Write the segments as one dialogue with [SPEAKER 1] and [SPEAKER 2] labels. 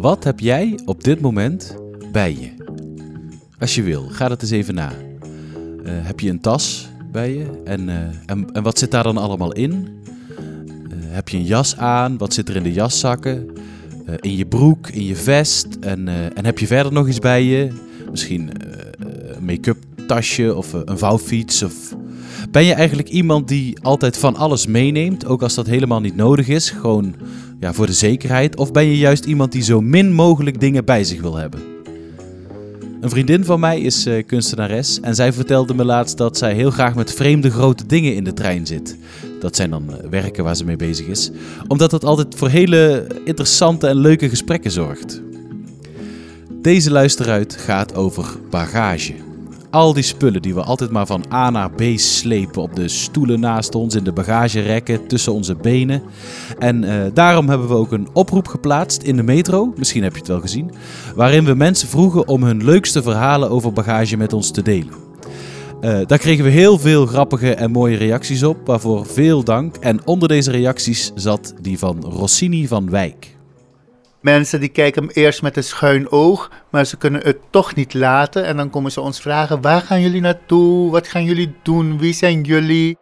[SPEAKER 1] Wat heb jij op dit moment bij je? Als je wil, ga dat eens even na. Eh, heb je een tas bij je? En, eh, en, en wat zit daar dan allemaal in? Eh, heb je een jas aan? Wat zit er in de jaszakken? In je broek, in je vest? En, en heb je verder nog iets bij je? Misschien een make-up tasje of een vouwfiets? Of... Ben je eigenlijk iemand die altijd van alles meeneemt, ook als dat helemaal niet nodig is? Gewoon ja, voor de zekerheid? Of ben je juist iemand die zo min mogelijk dingen bij zich wil hebben? Een vriendin van mij is eh, kunstenares en zij vertelde me laatst dat zij heel graag met vreemde grote dingen in de trein zit. Dat zijn dan eh, werken waar ze mee bezig is, omdat het altijd voor hele interessante en leuke gesprekken zorgt. Deze luisteruit gaat over bagage. Al die spullen die we altijd maar van A naar B slepen op de stoelen naast ons, in de bagagerekken, tussen onze benen. En eh, daarom hebben we ook een oproep geplaatst in de metro, misschien heb je het wel gezien, waarin we mensen vroegen om hun leukste verhalen over bagage met ons te delen. Eh, daar kregen we heel veel grappige en mooie reacties op, waarvoor veel dank. En onder deze reacties zat die van Rossini van Wijk.
[SPEAKER 2] Mensen die kijken eerst met een schuin oog, maar ze kunnen het toch niet laten. En dan komen ze ons vragen: waar gaan jullie naartoe? Wat gaan jullie doen? Wie zijn jullie?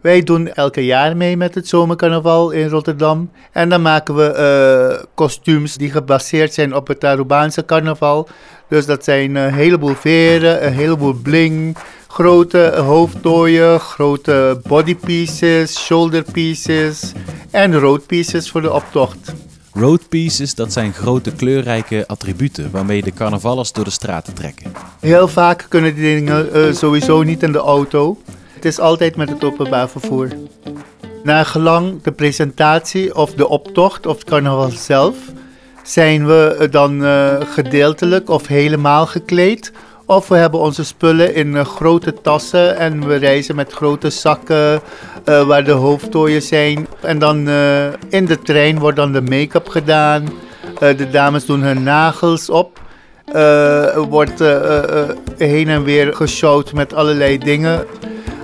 [SPEAKER 2] Wij doen elke jaar mee met het zomercarnaval in Rotterdam. En dan maken we eh, kostuums die gebaseerd zijn op het Arubaanse carnaval. Dus dat zijn een heleboel veren, een heleboel bling, grote hoofdtooien, grote bodypieces, shoulderpieces en roadpieces voor de optocht.
[SPEAKER 1] Roadpieces, dat zijn grote kleurrijke attributen waarmee de carnavallers door de straten trekken.
[SPEAKER 2] Heel vaak kunnen die dingen eh, sowieso niet in de auto. Het is altijd met het openbaar vervoer. Na gelang de presentatie of de optocht of het carnaval zelf, zijn we eh, dan eh, gedeeltelijk of helemaal gekleed. Of we hebben onze spullen in eh, grote tassen en we reizen met grote zakken eh, waar de hoofdtooien zijn. En dan eh, in de trein wordt dan de make-up gedaan. De dames doen hun nagels op. Er wordt heen en weer geshowd met allerlei dingen.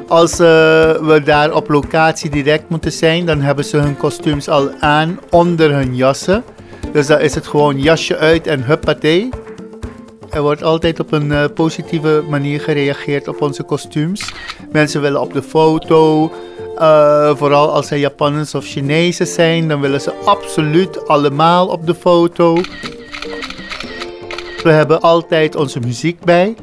[SPEAKER 2] Als we daar op locatie direct moeten zijn, dan hebben ze hun kostuums al aan onder hun jassen. Dus dan is het gewoon jasje uit en huppatee. Er wordt altijd op een eh, positieve manier gereageerd op onze kostuums. Mensen willen op de foto. eh, vooral als er Japanners of Chinezen zijn, dan willen ze absoluut allemaal op de foto. We hebben altijd onze muziek bij.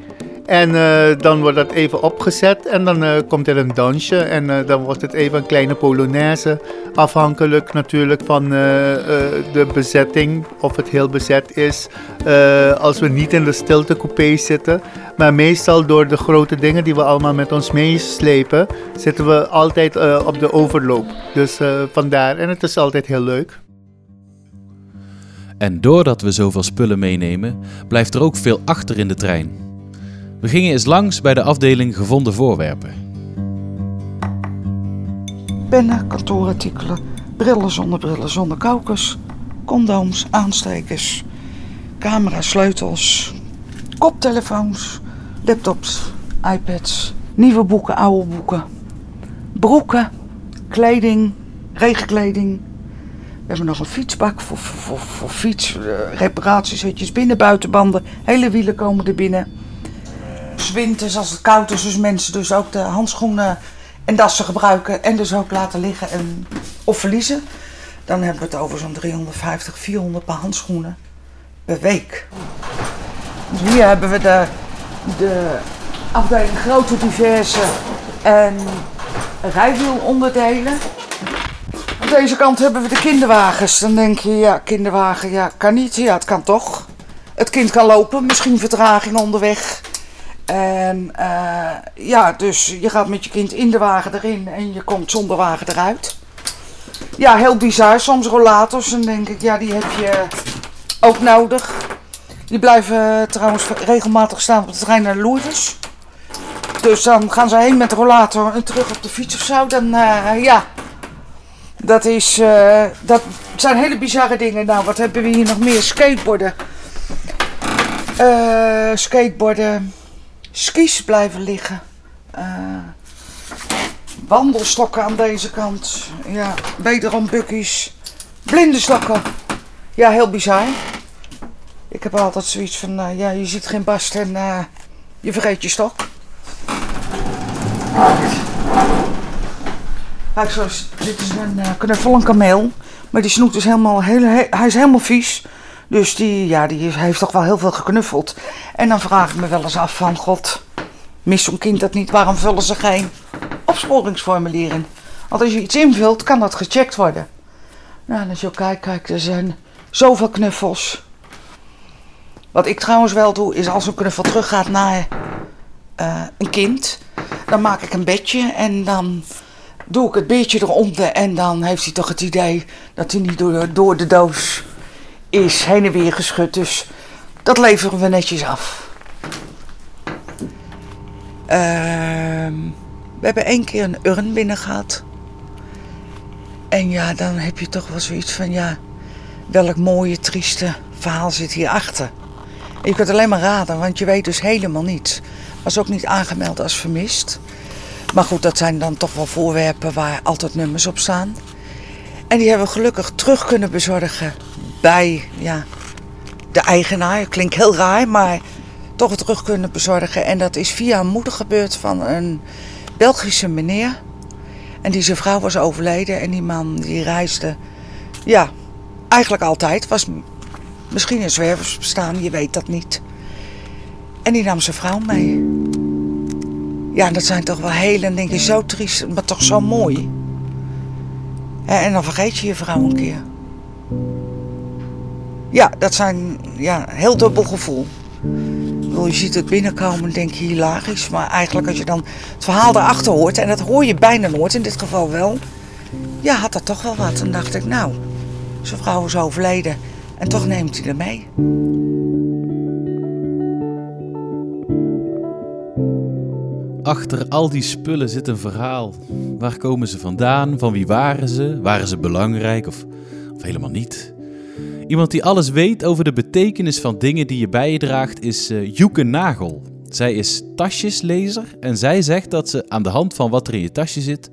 [SPEAKER 2] En eh, dan wordt dat even opgezet en dan eh, komt er een dansje en eh, dan wordt het even een kleine polonaise. Afhankelijk natuurlijk van de bezetting, of het heel bezet is. Als we niet in de stiltecoupé zitten. Maar meestal door de grote dingen die we allemaal met ons meeslepen, zitten we altijd op de overloop. Dus vandaar, en het is altijd heel leuk.
[SPEAKER 1] En doordat we zoveel spullen meenemen, blijft er ook veel achter in de trein. We gingen eens langs bij de afdeling gevonden voorwerpen.
[SPEAKER 3] Pennen, kantoorartikelen, brillen, zonnebrillen, zonnekokers, condooms, aanstekers, camera's, sleutels, koptelefoons, laptops, iPads, nieuwe boeken, oude boeken, broeken, kleding, regenkleding. We hebben nog een fietsbak voor, voor fiets, eh, reparatiezetjes, binnen, buitenbanden, hele wielen komen er binnen. Winters als het koud is, dus mensen dus ook de handschoenen en dassen gebruiken en dus ook laten liggen en, of verliezen. Dan hebben we het over zo'n 350, 400 paar handschoenen per week. Dus hier hebben we de, de afdeling grote diverse en rijwielonderdelen. Aan deze kant hebben we de kinderwagens. Dan denk je, ja, kinderwagen, ja, kan niet. Ja, het kan toch. Het kind kan lopen, misschien vertraging onderweg. En eh, ja, dus je gaat met je kind in de wagen erin en je komt zonder wagen eruit. Ja, heel bizar. Soms rollators, dan denk ik, ja, die heb je ook nodig. Die blijven trouwens regelmatig staan op de trein naar Lourdes. Dus dan gaan ze heen met de rollator en terug op de fiets of zo. Dan, eh, ja, dat is, eh, dat zijn hele bizarre dingen. Nou, wat hebben we hier nog meer? Skateboarden. Eh, skateboarden. Skis blijven liggen. Eh, wandelstokken aan deze kant. Ja, wederom buggies. Blinde stokken. Ja, heel bizar. Ik heb altijd zoiets van, eh, ja, je ziet geen bast en eh, je vergeet je stok. Kijk, zoals, dit is een knuffel, een kameel. Maar die snoet is helemaal, heel, he- hij is helemaal vies. Dus die, ja, die heeft toch wel heel veel geknuffeld. En dan vraag ik me wel eens af van, god, mist zo'n kind dat niet? Waarom vullen ze geen opsporingsformulier in? Want als je iets invult, kan dat gecheckt worden. Nou, je ook kijkt, kijk, er zijn zoveel knuffels. Wat ik trouwens wel doe, is als een knuffel teruggaat naar eh, een kind, dan maak ik een bedje en dan doe ik het beertje eronder en dan heeft hij toch het idee dat hij niet door, door de doos is heen en weer geschud. Dus dat leveren we netjes af. Ehm, we hebben één keer een urn binnen gehad. En ja, dan heb je toch wel zoiets van, ja, welk mooie, trieste verhaal zit hierachter. En je kunt alleen maar raden, want je weet dus helemaal niets. Was ook niet aangemeld als vermist. Maar goed, dat zijn dan toch wel voorwerpen waar altijd nummers op staan. En die hebben we gelukkig terug kunnen bezorgen bij ja, de eigenaar. Klinkt heel raar, maar toch weer terug kunnen bezorgen. En dat is via een moeder gebeurd van een Belgische meneer. En die zijn vrouw was overleden en die man die reisde, ja, eigenlijk altijd. Was misschien een zwerversbestaan, je weet dat niet. En die nam zijn vrouw mee. Ja, dat zijn toch wel hele, je, zo triest, maar toch zo mooi. En dan vergeet je je vrouw een keer. Ja, dat zijn, ja, heel dubbel gevoel. Je ziet het binnenkomen en denk je hilarisch. Maar eigenlijk als je dan het verhaal erachter hoort, en dat hoor je bijna nooit, in dit geval wel. Ja, had dat toch wel wat. En dacht ik, nou, zijn vrouw is overleden. En toch neemt hij er mee.
[SPEAKER 1] Achter al die spullen zit een verhaal. Waar komen ze vandaan? Van wie waren ze? Waren ze belangrijk of, of helemaal niet? Iemand die alles weet over de betekenis van dingen die je bij je draagt is Joeke Nagel. Zij is tasjeslezer en zij zegt dat ze aan de hand van wat er in je tasje zit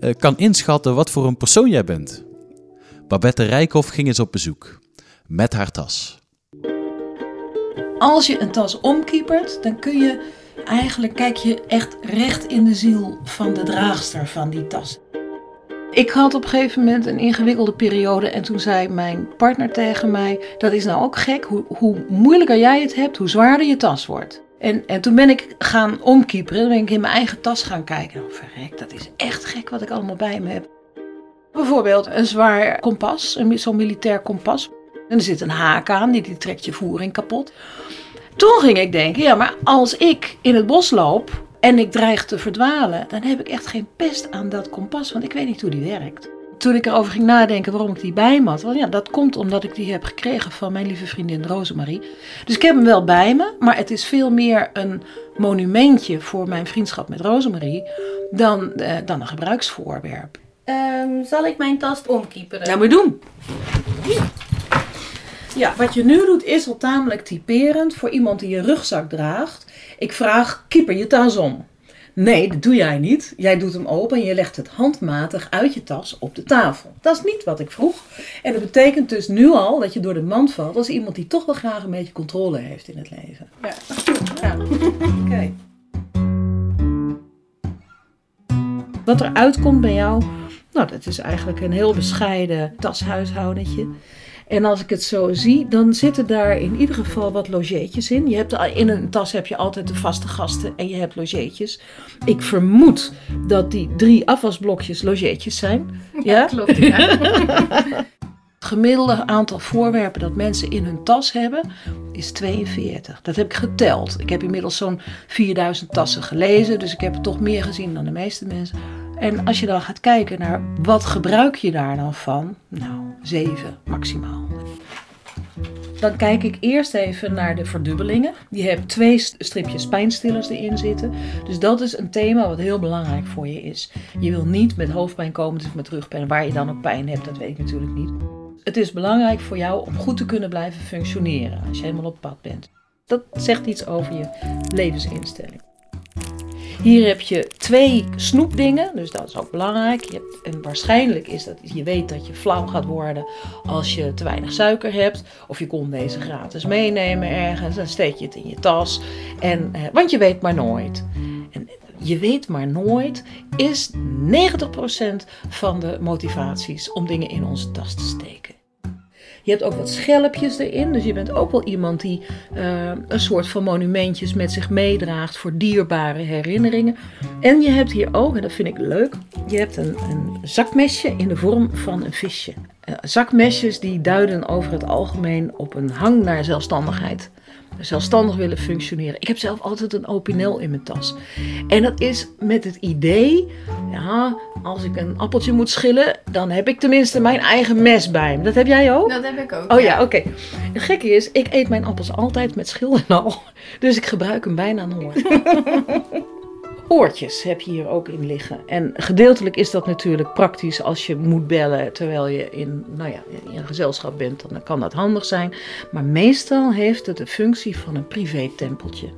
[SPEAKER 1] eh, kan inschatten wat voor een persoon jij bent. Babette Rijkhoff ging eens op bezoek met haar tas.
[SPEAKER 4] Als je een tas omkiepert, dan kun je eigenlijk kijk je echt recht in de ziel van de draagster van die tas. Ik had op een gegeven moment een ingewikkelde periode en toen zei mijn partner tegen mij: Dat is nou ook gek, hoe, hoe moeilijker jij het hebt, hoe zwaarder je tas wordt. En, en toen ben ik gaan omkieperen, ben ik in mijn eigen tas gaan kijken. Oh, verrek, dat is echt gek wat ik allemaal bij me heb. Bijvoorbeeld een zwaar kompas, zo'n militair kompas. En er zit een haak aan, die, die trekt je voering kapot. Toen ging ik denken, ja, maar als ik in het bos loop en ik dreig te verdwalen, dan heb ik echt geen pest aan dat kompas, want ik weet niet hoe die werkt. Toen ik erover ging nadenken waarom ik die bij me had, ja, dat komt omdat ik die heb gekregen van mijn lieve vriendin Rosemarie. Dus ik heb hem wel bij me, maar het is veel meer een monumentje voor mijn vriendschap met Rosemarie dan, eh, dan een gebruiksvoorwerp.
[SPEAKER 5] Ehm, zal ik mijn tas omkieperen?
[SPEAKER 4] Dat moet je doen. Ja, wat je nu doet is al tamelijk typerend voor iemand die een rugzak draagt. Ik vraag, keeper je tas om. Nee, dat doe jij niet. Jij doet hem open en je legt het handmatig uit je tas op de tafel. Dat is niet wat ik vroeg. En dat betekent dus nu al dat je door de mand valt als iemand die toch wel graag een beetje controle heeft in het leven.
[SPEAKER 5] Ja. ja.
[SPEAKER 4] Oké. Wat er uitkomt bij jou, nou, dat is eigenlijk een heel bescheiden tashuishoudentje. En als ik het zo zie, dan zitten daar in ieder geval wat logeetjes in. Je hebt, al- in een tas heb je altijd de vaste gasten en je hebt logeetjes. Ik vermoed dat die drie afwasblokjes logeetjes zijn. Ja?
[SPEAKER 5] Klopt, ja.
[SPEAKER 4] Het gemiddelde aantal voorwerpen dat mensen in hun tas hebben is 42. Dat heb ik geteld. Ik heb inmiddels zo'n 4000 tassen gelezen, dus ik heb er toch meer gezien dan de meeste mensen. En als je dan gaat kijken naar wat gebruik je daar dan van, nou, 7 maximaal. Dan kijk ik eerst even naar de verdubbelingen. Die hebben twee st- stripjes pijnstillers erin zitten. Dus dat is een thema wat heel belangrijk voor je is. Je wil niet met hoofdpijn komen, dus met rugpijn. Waar je dan ook pijn hebt, dat weet ik natuurlijk niet. Het is belangrijk voor jou om goed te kunnen blijven functioneren als je helemaal op pad bent. Dat zegt iets over je levensinstelling. Hier heb je twee snoepdingen, dus dat is ook belangrijk. Je hebt, en waarschijnlijk is dat je weet dat je flauw gaat worden als je te weinig suiker hebt. Of je kon deze gratis meenemen ergens, dan steek je het in je tas. En, eh, want je weet maar nooit. En je weet maar nooit is 90% van de motivaties om dingen in onze tas te steken. Je hebt ook wat schelpjes erin. Dus je bent ook wel iemand die uh, een soort van monumentjes met zich meedraagt voor dierbare herinneringen. En je hebt hier ook, en dat vind ik leuk, je hebt een, een zakmesje in de vorm van een visje. Uh, zakmesjes die duiden over het algemeen op een hang naar zelfstandigheid zelfstandig willen functioneren. Ik heb zelf altijd een opinel in mijn tas. En dat is met het idee, ja, als ik een appeltje moet schillen, dan heb ik tenminste mijn eigen mes bij me. Dat heb jij ook?
[SPEAKER 5] Dat heb ik ook.
[SPEAKER 4] Oh ja, oké. Het gekke is, ik eet mijn appels altijd met schil en al. Dus ik gebruik hem bijna nooit. oortjes heb je hier ook in liggen. En gedeeltelijk is dat natuurlijk praktisch als je moet bellen terwijl je in, nou ja, in een gezelschap bent. Dan kan dat handig zijn. Maar meestal heeft het de functie van een privé-tempeltje.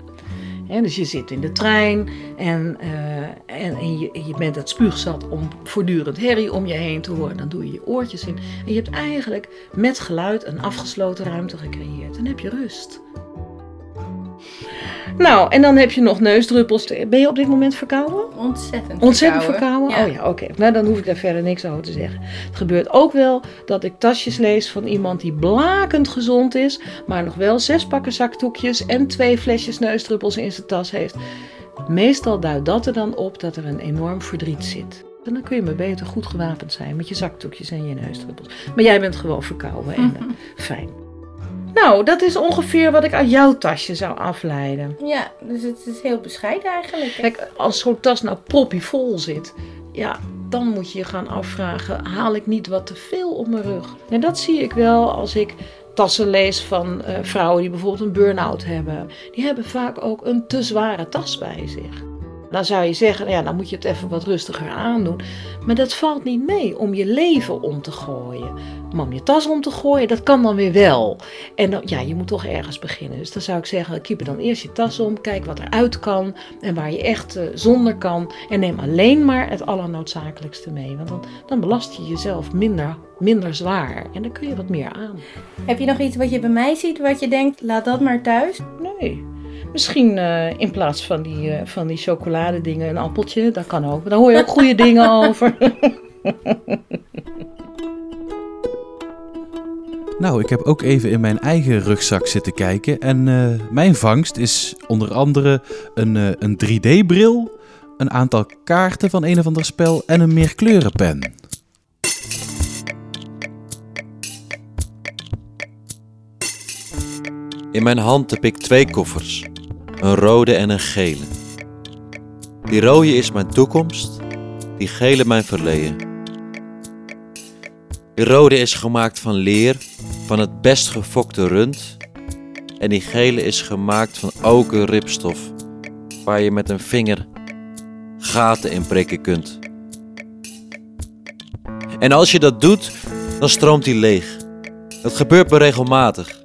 [SPEAKER 4] Dus je zit in de trein en, en, en je, je, bent het spuugzat om voortdurend herrie om je heen te horen. Dan doe je je oortjes in. En je hebt eigenlijk met geluid een afgesloten ruimte gecreëerd. Dan heb je rust. Nou, en dan heb je nog neusdruppels. Ben je op dit moment verkouden?
[SPEAKER 5] Ontzettend
[SPEAKER 4] Ontzettend verkouden? Oh ja, oké. Nou, dan hoef ik daar verder niks over te zeggen. Het gebeurt ook wel dat ik tasjes lees van iemand die blakend gezond is, maar nog wel zes pakken zakdoekjes en twee flesjes neusdruppels in zijn tas heeft. Meestal duidt dat er dan op dat er een enorm verdriet zit. En dan kun je maar beter goed gewapend zijn met je zakdoekjes en je neusdruppels. Maar jij bent gewoon verkouden en uh, fijn. Nou, dat is ongeveer wat ik uit jouw tasje zou afleiden.
[SPEAKER 5] Ja, dus het is heel bescheiden eigenlijk.
[SPEAKER 4] Kijk, als zo'n tas nou vol zit, ja, dan moet je je gaan afvragen: haal ik niet wat te veel op mijn rug? En dat zie ik wel als ik tassen lees van uh, vrouwen die bijvoorbeeld een burn-out hebben. Die hebben vaak ook een te zware tas bij zich. Dan zou je zeggen, ja, dan moet je het even wat rustiger aandoen. Maar dat valt niet mee om je leven om te gooien. Maar om je tas om te gooien, dat kan dan weer wel. En dan, ja, je moet toch ergens beginnen. Dus dan zou ik zeggen, keep dan eerst je tas om. Kijk wat eruit kan en waar je echt uh, zonder kan. En neem alleen maar het allernoodzakelijkste mee. Want dan, dan belast je jezelf minder, minder zwaar. En dan kun je wat meer aan.
[SPEAKER 5] Heb je nog iets wat je bij mij ziet, wat je denkt, laat dat maar thuis?
[SPEAKER 4] Nee. Misschien uh, in plaats van die, uh, van die chocoladedingen een appeltje. Dat kan ook. Daar hoor je ook goede dingen over.
[SPEAKER 1] Nou, ik heb ook even in mijn eigen rugzak zitten kijken. En uh, mijn vangst is onder andere een, een 3D-bril, een aantal kaarten van een of ander spel en een meerkleurenpen.
[SPEAKER 6] In mijn hand heb ik twee koffers, een rode en een gele. Die rode is mijn toekomst, die gele mijn verleden. Die rode is gemaakt van leer, van het best gefokte rund. En die gele is gemaakt van oken ripstof, waar je met een vinger gaten in prikken kunt. En als je dat doet, dan stroomt die leeg. Dat gebeurt me regelmatig.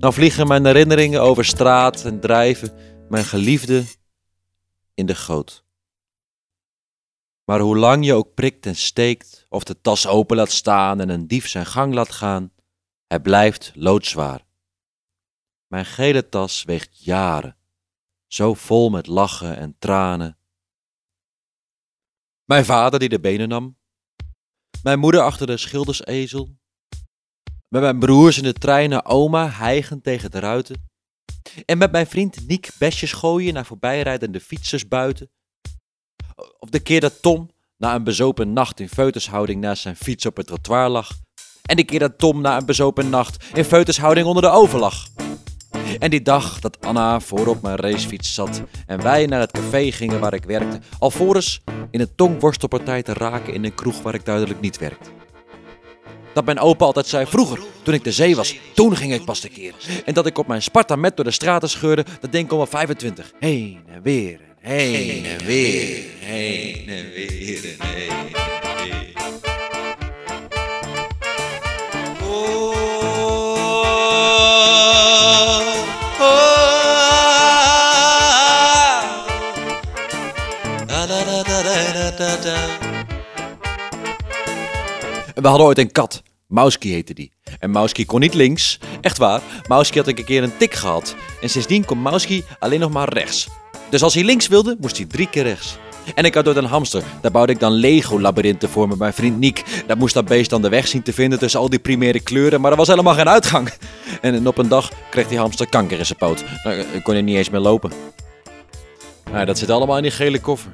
[SPEAKER 6] Dan vliegen mijn herinneringen over straat en drijven mijn geliefde in de goot. Maar hoe lang je ook prikt en steekt, of de tas open laat staan en een dief zijn gang laat gaan, het blijft loodzwaar. Mijn gele tas weegt jaren, zo vol met lachen en tranen. Mijn vader die de benen nam, mijn moeder achter de schildersezel, met mijn broers in de trein naar oma, hijgend tegen de ruiten. En met mijn vriend Niek besjes gooien naar voorbijrijdende fietsers buiten. Of de keer dat Tom na een bezopen nacht in feutushouding naast zijn fiets op het trottoir lag. En de keer dat Tom na een bezopen nacht in feutushouding onder de oven lag. En die dag dat Anna voorop mijn racefiets zat en wij naar het café gingen waar ik werkte, alvorens in een tongworstelpartij te raken in een kroeg waar ik duidelijk niet werkte dat mijn opa altijd zei vroeger, toen ik de zee was, toen ging ik pas de keer. En dat ik op mijn Sparta met door de straten scheurde, dat denk ik om 25. Heen en weer, Heen en weer, heen en weer en heen en weer. We hadden ooit een kat. Mauski heette die. En Mauski kon niet links. Echt waar, Mauski had een keer een tik gehad. En sindsdien kon Mauski alleen nog maar rechts. Dus als hij links wilde, moest hij drie keer rechts. En ik had ooit een hamster. Daar bouwde ik dan Lego-labyrinthen voor met mijn vriend Niek. Dat moest dat beest dan de weg zien te vinden tussen al die primaire kleuren. Maar er was helemaal geen uitgang. En op een dag kreeg die hamster kanker in zijn poot. Nou, kon hij niet eens meer lopen. Dat zit allemaal in die gele koffer.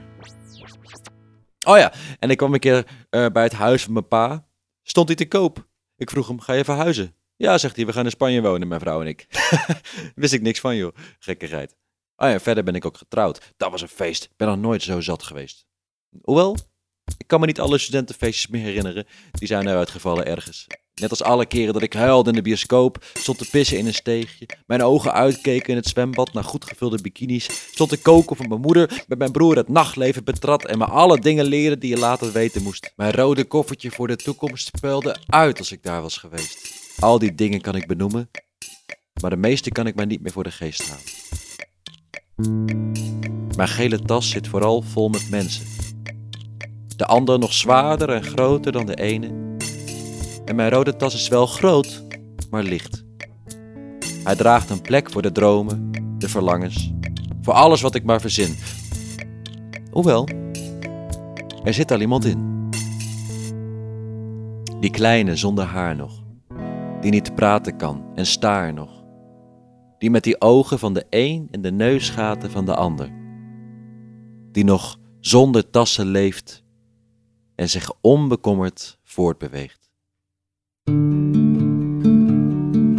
[SPEAKER 6] Oh ja, en ik kwam een keer uh, bij het huis van mijn pa. Stond hij te koop. Ik vroeg hem, ga je verhuizen? Ja, zegt hij, we gaan in Spanje wonen, mijn vrouw en ik. Wist ik niks van, joh. Gekkigheid. Oh ja, verder ben ik ook getrouwd. Dat was een feest. Ik ben nog nooit zo zat geweest. Hoewel, ik kan me niet alle studentenfeestjes meer herinneren. Die zijn eruit gevallen ergens. Net als alle keren dat ik huilde in de bioscoop, stond te pissen in een steegje, mijn ogen uitkeken in het zwembad naar goed gevulde bikinis, stond te koken van mijn moeder, met mijn broer het nachtleven betrad en me alle dingen leren die je later weten moest. Mijn rode koffertje voor de toekomst speelde uit als ik daar was geweest. Al die dingen kan ik benoemen, maar de meeste kan ik mij niet meer voor de geest halen. Mijn gele tas zit vooral vol met mensen. De ander nog zwaarder en groter dan de ene en mijn rode tas is wel groot, maar licht. Hij draagt een plek voor de dromen, de verlangens, voor alles wat ik maar verzin. Hoewel, er zit al iemand in. Die kleine zonder haar nog, die niet praten kan en staar nog. Die met die ogen van de een en de neusgaten van de ander. Die nog zonder tassen leeft en zich onbekommerd voortbeweegt.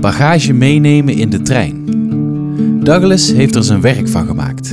[SPEAKER 1] Bagage meenemen in de trein. Douglas heeft er zijn werk van gemaakt.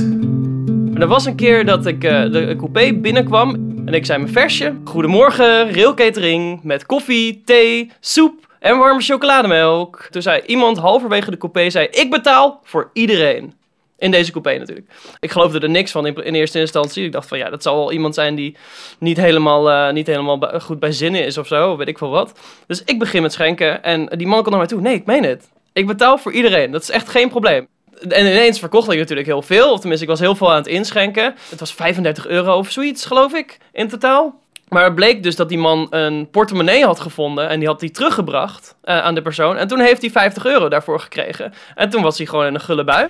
[SPEAKER 7] Er was een keer dat ik uh, de coupé binnenkwam en ik zei mijn versje. Goedemorgen, railcatering met koffie, thee, soep en warme chocolademelk. Toen zei iemand halverwege de coupé, zei, ik betaal voor iedereen. In deze coupé natuurlijk. Ik geloofde er niks van in, eerste instantie. Ik dacht van ja, dat zal wel iemand zijn die niet helemaal, uh, niet helemaal goed bij zinnen is of zo. Weet ik veel wat. Dus ik begin met schenken. En die man komt naar mij toe. Nee, ik meen het. Ik betaal voor iedereen. Dat is echt geen probleem. En ineens verkocht ik natuurlijk heel veel. Of tenminste, ik was heel veel aan het inschenken. Het was 35 euro of zoiets, geloof ik, in totaal. Maar het bleek dus dat die man een portemonnee had gevonden en die had die teruggebracht uh, aan de persoon. En toen heeft hij 50 euro daarvoor gekregen. En toen was hij gewoon in een gulle bui.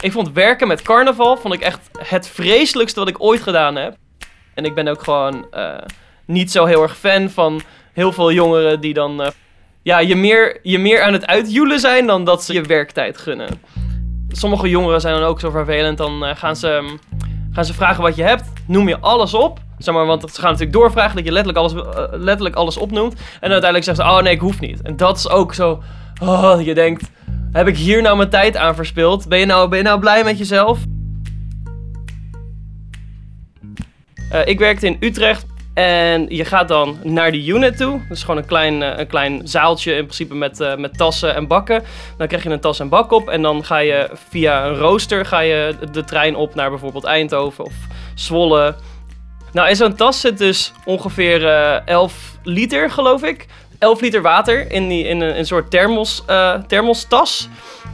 [SPEAKER 7] Ik vond werken met carnaval vond ik echt het vreselijkste wat ik ooit gedaan heb. En ik ben ook gewoon uh, niet zo heel erg fan van heel veel jongeren die dan uh, ja, je, meer, je meer aan het uitjoelen zijn dan dat ze je werktijd gunnen. Sommige jongeren zijn dan ook zo vervelend. Dan gaan, ze, um, gaan ze vragen wat je hebt. Noem je alles op. Zeg maar, want ze gaan natuurlijk doorvragen dat je letterlijk alles, letterlijk alles opnoemt. En uiteindelijk zeggen ze, oh nee, ik hoef niet. En dat is ook zo, oh, je denkt, heb ik hier nou mijn tijd aan verspild? Ben je nou, ben je nou blij met jezelf? Uh, ik werkte in Utrecht en je gaat dan naar die unit toe. Dat is gewoon een klein, uh, een klein zaaltje in principe met, uh, met tassen en bakken. Dan krijg je een tas en bak op en dan ga je via een rooster ga je de trein op naar bijvoorbeeld Eindhoven of Zwolle. Nou, in zo'n tas zit dus ongeveer 11 liter, geloof ik. 11 liter water in, die, in een, een soort thermos, thermostas.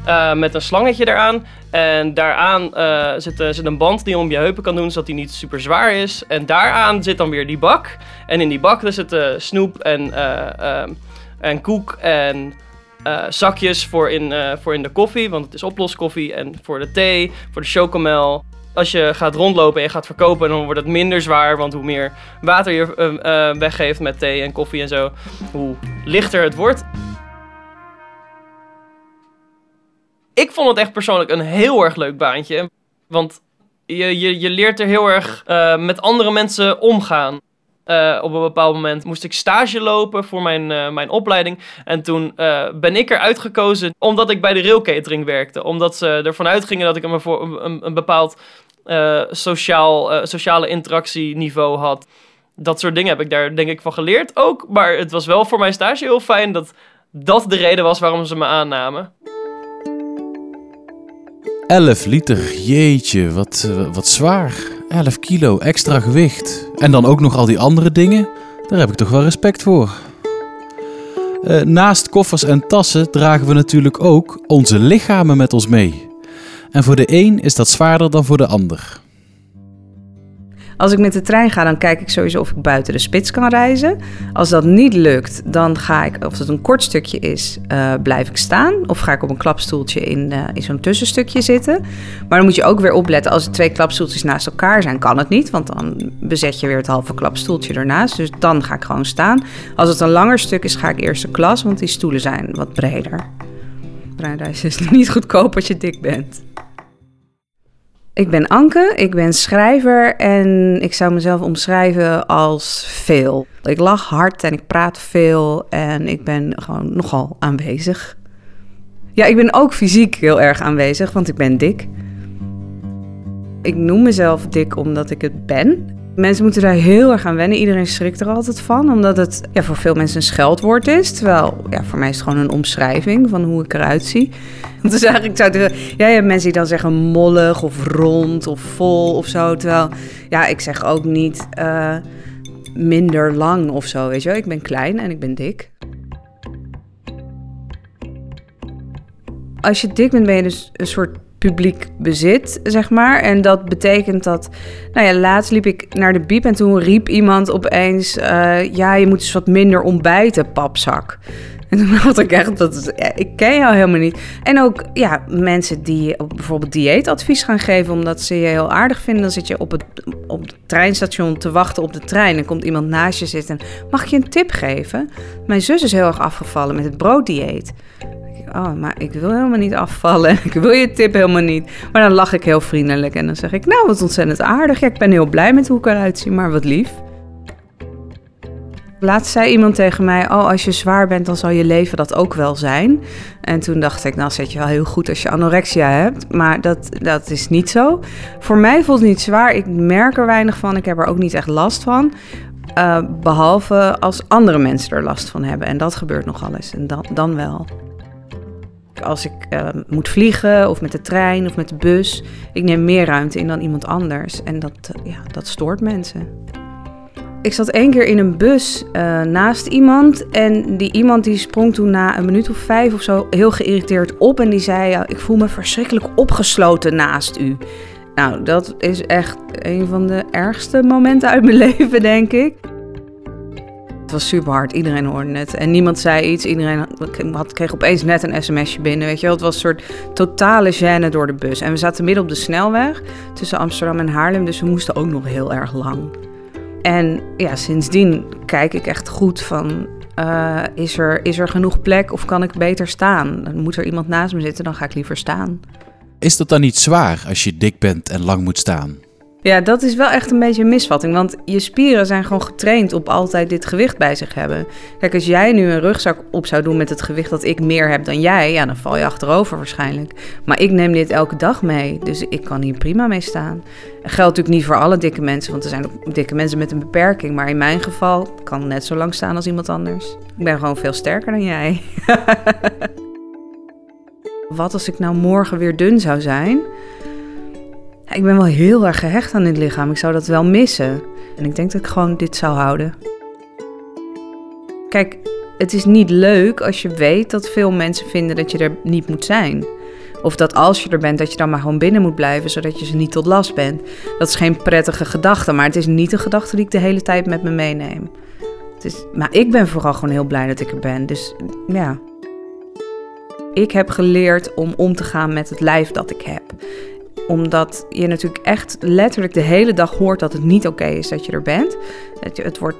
[SPEAKER 7] Uh, met een slangetje eraan. En daaraan uh, zit, zit, een band die je om je heupen kan doen, zodat die niet super zwaar is. En daaraan zit dan weer die bak. En in die bak zitten snoep en, en koek en zakjes voor in, voor in de koffie, want het is oploskoffie. En voor de thee, voor de chocomel als je gaat rondlopen en je gaat verkopen, dan wordt het minder zwaar. Want hoe meer water je weggeeft met thee en koffie en zo, hoe lichter het wordt. Ik vond het echt persoonlijk een heel erg leuk baantje. Want je, je, je leert er heel erg uh, met andere mensen omgaan. Uh, op een bepaald moment moest ik stage lopen voor mijn, uh, mijn opleiding. En toen uh, ben ik eruit gekozen omdat ik bij de railcatering werkte. Omdat ze ervan uitgingen dat ik een, een, een bepaald sociaal, sociale interactieniveau had. Dat soort dingen heb ik daar denk ik van geleerd ook. Maar het was wel voor mijn stage heel fijn dat dat de reden was waarom ze me aannamen.
[SPEAKER 1] 11 liter, jeetje, wat, wat zwaar. 11 kilo extra gewicht. En dan ook nog al die andere dingen. Daar heb ik toch wel respect voor. Uh, naast koffers en tassen dragen we natuurlijk ook onze lichamen met ons mee. En voor de een is dat zwaarder dan voor de ander.
[SPEAKER 8] Als ik met de trein ga, dan kijk ik sowieso of ik buiten de spits kan reizen. Als dat niet lukt, dan ga ik, of het een kort stukje is, eh, blijf ik staan. Of ga ik op een klapstoeltje in, eh, in zo'n tussenstukje zitten. Maar dan moet je ook weer opletten, als er twee klapstoeltjes naast elkaar zijn, kan het niet. Want dan bezet je weer het halve klapstoeltje ernaast. Dus dan ga ik gewoon staan. Als het een langer stuk is, ga ik eerste klas, want die stoelen zijn wat breder. Treinreizen is niet goedkoop als je dik bent. Ik ben Anke, ik ben schrijver en ik zou mezelf omschrijven als veel. Ik lach hard en ik praat veel en ik ben gewoon nogal aanwezig. Ja, ik ben ook fysiek heel erg aanwezig, want ik ben dik. Ik noem mezelf dik omdat ik het ben. Mensen moeten daar heel erg aan wennen. Iedereen schrikt er altijd van, omdat het ja, voor veel mensen een scheldwoord is. Terwijl ja, voor mij is het gewoon een omschrijving van hoe ik eruit zie. Dus eigenlijk zou het, ja, je hebt mensen die dan zeggen mollig of rond of vol of zo. Terwijl, ja, ik zeg ook niet uh, minder lang of zo, weet je wel. Ik ben klein en ik ben dik. Als je dik bent, ben je dus een soort publiek bezit, zeg maar. En dat betekent dat, nou ja, laatst liep ik naar de biep en toen riep iemand opeens, uh, ja, je moet eens wat minder ontbijten, papzak. En toen dacht ik echt, dat ik ken jou helemaal niet. En ook ja, mensen die bijvoorbeeld dieetadvies gaan geven omdat ze je heel aardig vinden. Dan zit je op het, op het treinstation te wachten op de trein en komt iemand naast je zitten. Mag ik je een tip geven? Mijn zus is heel erg afgevallen met het brooddieet. Oh, maar ik wil helemaal niet afvallen. Ik wil je tip helemaal niet. Maar dan lach ik heel vriendelijk en dan zeg ik: Nou, wat ontzettend aardig. Ja, ik ben heel blij met hoe ik eruit zie, maar wat lief. Laatst zei iemand tegen mij: Oh, als je zwaar bent, dan zal je leven dat ook wel zijn. En toen dacht ik: Nou, zet je wel heel goed als je anorexia hebt. Maar dat, dat is niet zo. Voor mij voelt het niet zwaar. Ik merk er weinig van. Ik heb er ook niet echt last van. Uh, behalve als andere mensen er last van hebben. En dat gebeurt nogal eens. En dan, dan wel. Als ik uh, moet vliegen of met de trein of met de bus, ik neem meer ruimte in dan iemand anders. En dat, uh, ja, dat stoort mensen. Ik zat één keer in een bus uh, naast iemand. En die iemand die sprong toen na een minuut of vijf of zo heel geïrriteerd op. En die zei: Ik voel me verschrikkelijk opgesloten naast u. Nou, dat is echt een van de ergste momenten uit mijn leven, denk ik. Was super hard, iedereen hoorde het. En niemand zei iets, iedereen had, kreeg opeens net een sms'je binnen, weet je wel. Het was een soort totale gêne door de bus. En we zaten midden op de snelweg tussen Amsterdam en Haarlem, dus we moesten ook nog heel erg lang. En ja, sindsdien kijk ik echt goed van, uh, is, er, is er genoeg plek of kan ik beter staan? Moet er iemand naast me zitten, dan ga ik liever staan.
[SPEAKER 1] Is dat dan niet zwaar als je dik bent en lang moet staan?
[SPEAKER 8] Ja, dat is wel echt een beetje een misvatting. Want je spieren zijn gewoon getraind op altijd dit gewicht bij zich hebben. Kijk, als jij nu een rugzak op zou doen met het gewicht dat ik meer heb dan jij, ja, dan val je achterover waarschijnlijk. Maar ik neem dit elke dag mee, dus ik kan hier prima mee staan. Dat geldt natuurlijk niet voor alle dikke mensen, want er zijn ook dikke mensen met een beperking. Maar in mijn geval kan net zo lang staan als iemand anders. Ik ben gewoon veel sterker dan jij. Wat als ik nou morgen weer dun zou zijn? Ik ben wel heel erg gehecht aan dit lichaam. Ik zou dat wel missen. En ik denk dat ik gewoon dit zou houden. Kijk, het is niet leuk als je weet dat veel mensen vinden dat je er niet moet zijn. Of dat als je er bent, dat je dan maar gewoon binnen moet blijven, zodat je ze niet tot last bent. Dat is geen prettige gedachte, maar het is niet een gedachte die ik de hele tijd met me meeneem. Is, maar ik ben vooral gewoon heel blij dat ik er ben. Dus ja. Ik heb geleerd om om te gaan met het lijf dat ik heb omdat je natuurlijk echt letterlijk de hele dag hoort dat het niet oké is dat je er bent. Het wordt,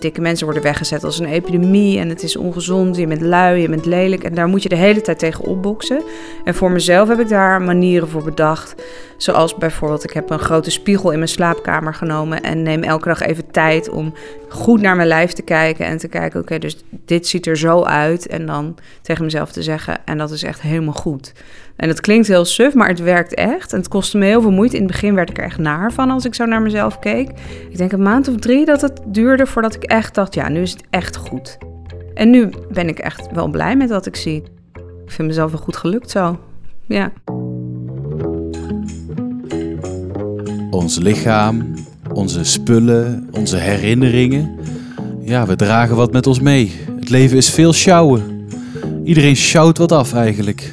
[SPEAKER 8] dikke mensen worden weggezet als een epidemie en het is ongezond. Je bent lui, je bent lelijk en daar moet je de hele tijd tegen opboksen. En voor mezelf heb ik daar manieren voor bedacht. Zoals bijvoorbeeld, ik heb een grote spiegel in mijn slaapkamer genomen en neem elke dag even tijd om goed naar mijn lijf te kijken en te kijken, oké, dus dit ziet er zo uit. En dan tegen mezelf te zeggen, en dat is echt helemaal goed. En het klinkt heel suf, maar het werkt echt. En het kostte me heel veel moeite. In het begin werd ik er echt naar van als ik zo naar mezelf keek. Ik denk een maand of drie dat het duurde voordat ik echt dacht, ja, nu is het echt goed. En nu ben ik echt wel blij met wat ik zie. Ik vind mezelf wel goed gelukt zo. Ja.
[SPEAKER 1] Ons lichaam, onze spullen, onze herinneringen. Ja, we dragen wat met ons mee. Het leven is veel sjouwen. Iedereen sjouwt wat af eigenlijk.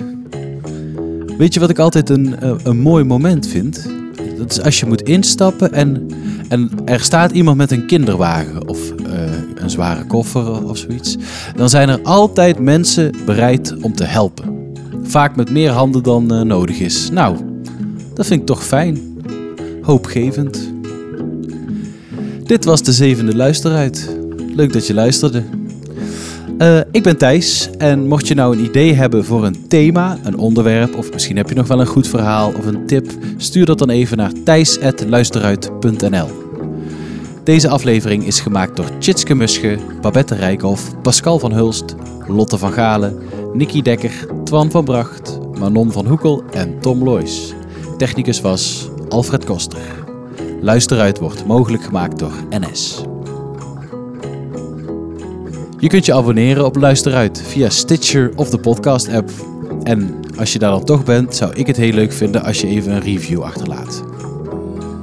[SPEAKER 1] Weet je wat ik altijd een, een mooi moment vind? Dat is als je moet instappen en, en er staat iemand met een kinderwagen of eh, een zware koffer of zoiets, dan zijn er altijd mensen bereid om te helpen. Vaak met meer handen dan eh, nodig is. Nou, dat vind ik toch fijn. Hoopgevend. Dit was de zevende luisteruit. Leuk dat je luisterde. Uh, ik ben Thijs en mocht je nou een idee hebben voor een thema, een onderwerp of misschien heb je nog wel een goed verhaal of een tip, stuur dat dan even naar thijs.luisteruit.nl. Deze aflevering is gemaakt door Tjitske Musche, Babette Rijkhoff, Pascal van Hulst, Lotte van Galen, Nicky Dekker, Twan van Bracht, Manon van Hoekel en Tom Loijs. Technicus was Alfred Koster. Luisteruit wordt mogelijk gemaakt door NS. Je kunt je abonneren op Luisteruit via Stitcher of de podcast app. En als je daar dan toch bent, zou ik het heel leuk vinden als je even een review achterlaat.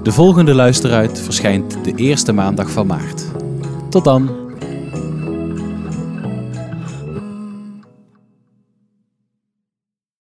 [SPEAKER 1] De volgende Luisteruit verschijnt de eerste maandag van maart. Tot dan!